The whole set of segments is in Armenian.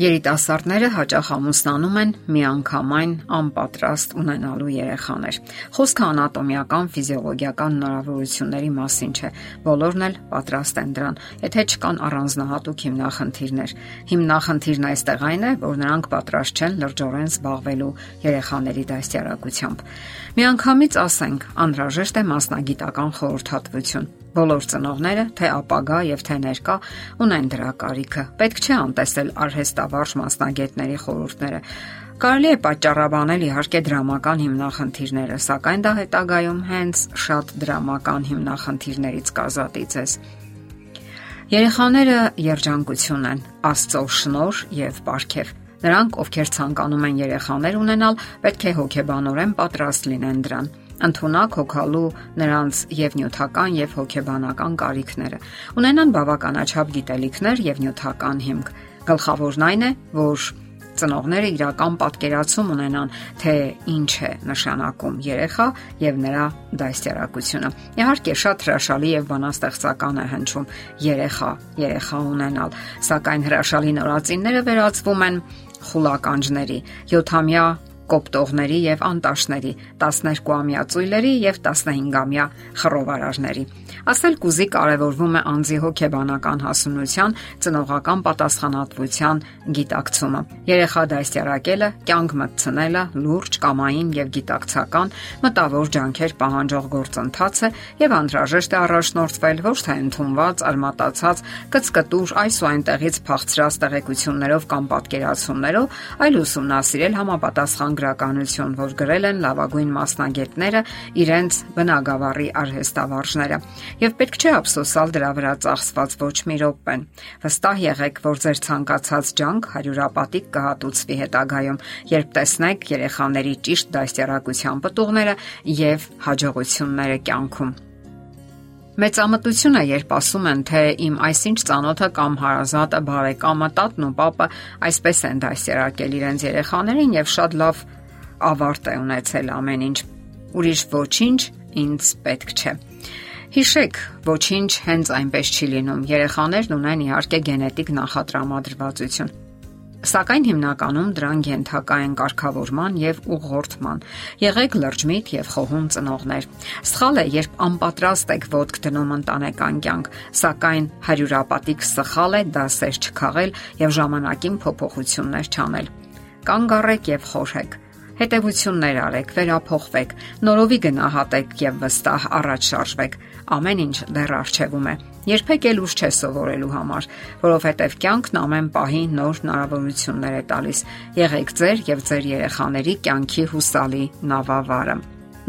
Երիտասարդները հաճախ ամուսնանում են միանգամայն անպատրաստ ունենալու երեխաներ։ Խոսքը անատոմիական, ֆիզիոլոգիական հնարավորությունների մասին չէ։ Բոլորն էլ պատրաստ են դրան, եթե չկան առանձնահատուկ հիմնախնդիրներ։ Հիմնախնդիրն այստեղ այն է, որ նրանք պատրաստ չեն լրջորեն զբաղվելու երեխաների դաստիարակությամբ։ Միանգամից ասենք, անհրաժեշտ է մասնագիտական խորհրդատվություն Բոլոր ծնողները, թե ապագա եւ թե ներկա, ունեն դրա կարիքը։ Պետք չէ անտեսել արհեստավարժ մասնագետների խորհուրդները։ Կարելի է պատճառաբանել իհարկե դրամական հիմնախնդիրները, սակայն դա հետագայում հենց շատ դրամական հիմնախնդիրներից կազատի ձեզ։ Երեխաները երջանկություն են, Աստծո շնոր եւ ապարքև։ Նրանք, ովքեր ցանկանում են երեխաներ ունենալ, պետք է հոգեբանորեն պատրաստ լինեն դրան ընդունակ հոգալու նրանց եւ նյութական եւ հոգեբանական կարիքները։ Ունենան բավականաչափ գիտելիքներ եւ նյութական հիմք։ Գլխավորն այն է, որ ծնողները իրական պատկերացում ունենան, թե ինչ է նշանակում երեխա եւ նրա դաստիարակությունը։ Իհարկե, շատ հրաշալի եւ բանաստեղծական է հնչում երեխա, երեխա ունենալ, սակայն հրաշալի նորածինները վերածվում են խուլականջների, 7-ամյա կոպտողների եւ անտաշների, 12-ամյա ծույլերի եւ 15-ամյա խռովարարների։ Ասել կուզի կարևորվում է անձի հոգեբանական հասունության, ծնողական պատասխանատվության գիտակցումը։ Երեխա դաստիարակելը, կյանք մտցնելը լուրջ կամային եւ գիտակցական մտավոր ջանքեր պահանջող գործընթաց է եւ անհրաժեշտ է առաջնորդվել ոչ թե ընդունված, արմատացած, կծկտուր այս ու այնտեղից փախցրած տեղեկություններով կամ պատկերացումներով, այլ ուսումնասիրել համապատասխան գրականություն, որ գրել են լավագույն մասնագետները իրենց բնագավառի արհեստավարժները։ Եվ պետք չէ ափսոսալ դրա վրա ծախսված ոչ մի րոպեն։ Վստահ եղեք, որ ձեր ցանկացած ջանք հարյուրապատիկ կհատուցվի հետագայում, երբ տեսնեք երեխաների ճիշտ դաստիարակության պտուղները եւ հաջողությունները կյանքում։ Մեծամտություն է, երբ ասում են, թե իմ այսինչ ծանոթը կամ հարազատը, բարեկամը, տատն ու պապը այսպես են դասերակել իրենց երեխաներին եւ շատ լավ ավարտ է ունեցել ամեն ինչ։ Ուրիշ ոչինչ ինձ պետք չէ։ Հիշեք, ոչինչ հենց այնպես չի լինում։ Երեխաներն ունեն իհարկե գենետիկ նախատրամադրվածություն Սակայն հիմնականում դրան ենթակա են կարգավորման եւ ուղղորդման։ Եղեք լրջմիտ եւ խոհուն ծնողներ։ Սխալ է, երբ անպատրաստ եք ոդկ դնում ընտանեկան կյանք, սակայն հարյուրապատիկ սխալ է դասեր չքաղել եւ ժամանակին փոփոխություններ չանել։ Կանգ առեք եւ խորհեք հետևություններ արեք, վերափոխվեք, նորովի գնահատեք եւ վստահ առաջ շարժվեք։ Ամեն ինչ դեռ արժևում է։ Երբեք էլ ուշ չէ սովորելու համար, որովհետև կյանքն ամեն պահի նոր հնարավորություններ է տալիս։ Եղեք ձեր եւ ձեր երեխաների կյանքի հուսալի նավավարը։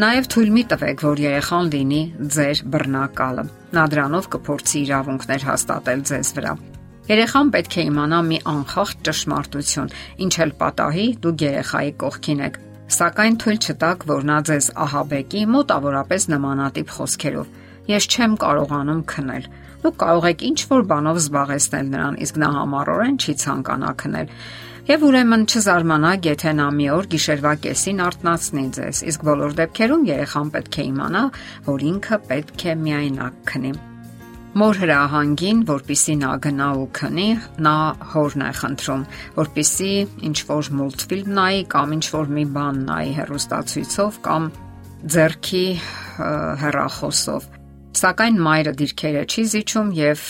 Նաև թույլ մի տվեք, որ երեխան լինի ձեր բռնակալը։ Նա դրանով կփորձի իրավունքներ հաստատել ձեզ վրա։ Երեխան պետք է իմանա մի անխախտ ճշմարտություն, ինչ էլ պատահի, դուք երեխայի կողքին եք, սակայն թույլ չտաք, որ նա ձեզ ահաբեկի մոտավորապես նմանատիպ խոսքերով։ Ես չեմ կարողանում քնել։ Դուք կարող եք ինչ որ բանով զբաղեցնել նրան, իսկ նա համառորեն չի ցանկանա քնել։ Եվ ուրեմն չզարմանաք, եթե նա մի օր գիշերվա կեսին արթնացնի ձեզ, իսկ բոլոր դեպքերում երեխան պետք է իմանա, որ ինքը պետք է միայնակ քնի։ Մոր հրահանգին, որpիսի նա գնա ու քնի, նա հորն է խնդրում, որpիսի ինչ որ մուլտֆիլմ նայի կամ ինչ որ մի բան նայի հերոստացույցով կամ ձերքի հեռախոսով։ Սակայն մայրը դիրքերը չի զիջում եւ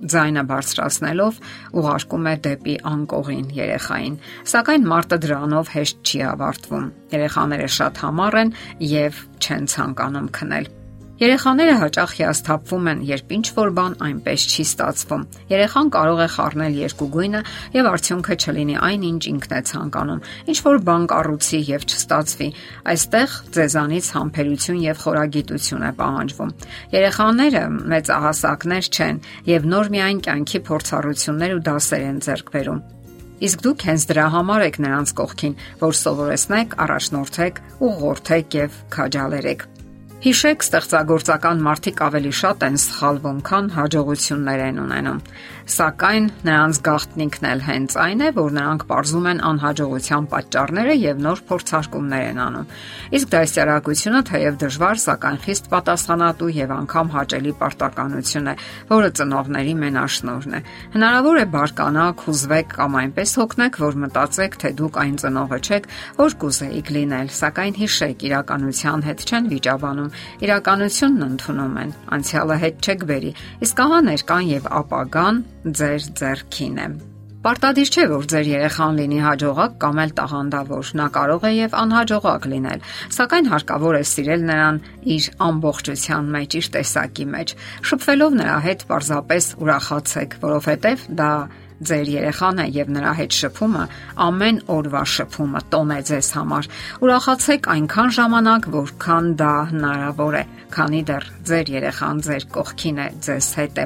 ձայնը բարձրացնելով ուղարկում է դեպի անկողին երեխային։ Սակայն մարտը դրանով հեշտ չի ավարտվում։ Երեխաները շատ համառ են եւ չեն ցանկանում քնել։ Երեխաները հաճախ հիասթափվում են, երբ ինչ որ բան այնպես չի ստացվում։ Երեխան կարող է խառնել երկու գույնը եւ արդյունքը չլինի այն, ինչ ինքն է ցանկանում։ Ինչ որ բան կառուցի եւ չստացվի։ Այստեղ ձեզանից համբերություն եւ խորագիտություն է պահանջվում։ Երեխաները մեծահասակներ չեն եւ նոր միայն կյանքի փորձառություններ ու դասեր են ձեռք բերում։ Իսկ դուք հենց դրա համար եք նրանց կողքին, որ սովորեցնեք, առաջնորդեք, ուղղորդեք եւ քաջալերեք։ Հիշեք, ստեղծագործական մարդիկ ավելի շատ են սխալվում, քան հաջողություններ են ունենում։ Սակայն նրանց գաղտնիքն էլ հենց այն է, որ նրանք ողջում են անհաջողության պատճառները եւ նոր փորձարկումներ են անում։ Իսկ դասյարակությունը թեև դժվար, սակայն խիստ պատասխանատու եւ անգամ հաճելի պարտականություն է, որը ծնողների մենաշնորհն է։ Հնարավոր է բարկանաք, հուզվեք կամ այնպես հոգնեք, որ մտածեք, թե դուք այն ծնողը չեք, որ կուզեիք լինել, սակայն հիշեք, իրականության հետ չեն վիճաբանում իրականությունն ընդունում են, անցյալը հետ չեք բերի, իսկ ահա ներկան եւ ապագան ձեր ձեռքին է։ Պարտադիր չէ, որ ձեր երեխան լինի հաջողակ կամ էլ տաղանդավոր։ Նա կարող է եւ անհաջողակ լինել, սակայն հարկավոր է սիրել նրան իր ամբողջության մեջ, իր տեսակի մեջ։ Շփվելով նրա հետ պարզապես ուրախացեք, որովհետեւ դա ձեր երեխան է եւ նրա հետ շփումը ամեն օրվա շփումը տոն է ձեզ համար։ Ուրախացեք այնքան ժամանակ, որքան դա հնարավոր է, քանի դեռ ձեր երեխան ձեր կողքին է, ձեզ հետ է։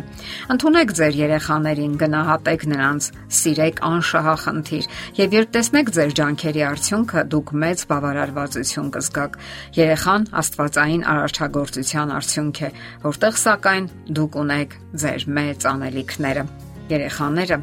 Ընթունեք ձեր երեխաներին, գնահատեք նրանց, սիրեք անշահախնդիր եւ երբ տեսնեք ձեր ջանքերի արդյունքը, դուք մեծ բավարարվածություն կզգաք։ Երեխան Աստվածային արարչագործության արդյունք է, որտեղ սակայն դուք ունեք ձեր մեծ անելիքները։ Երեխաները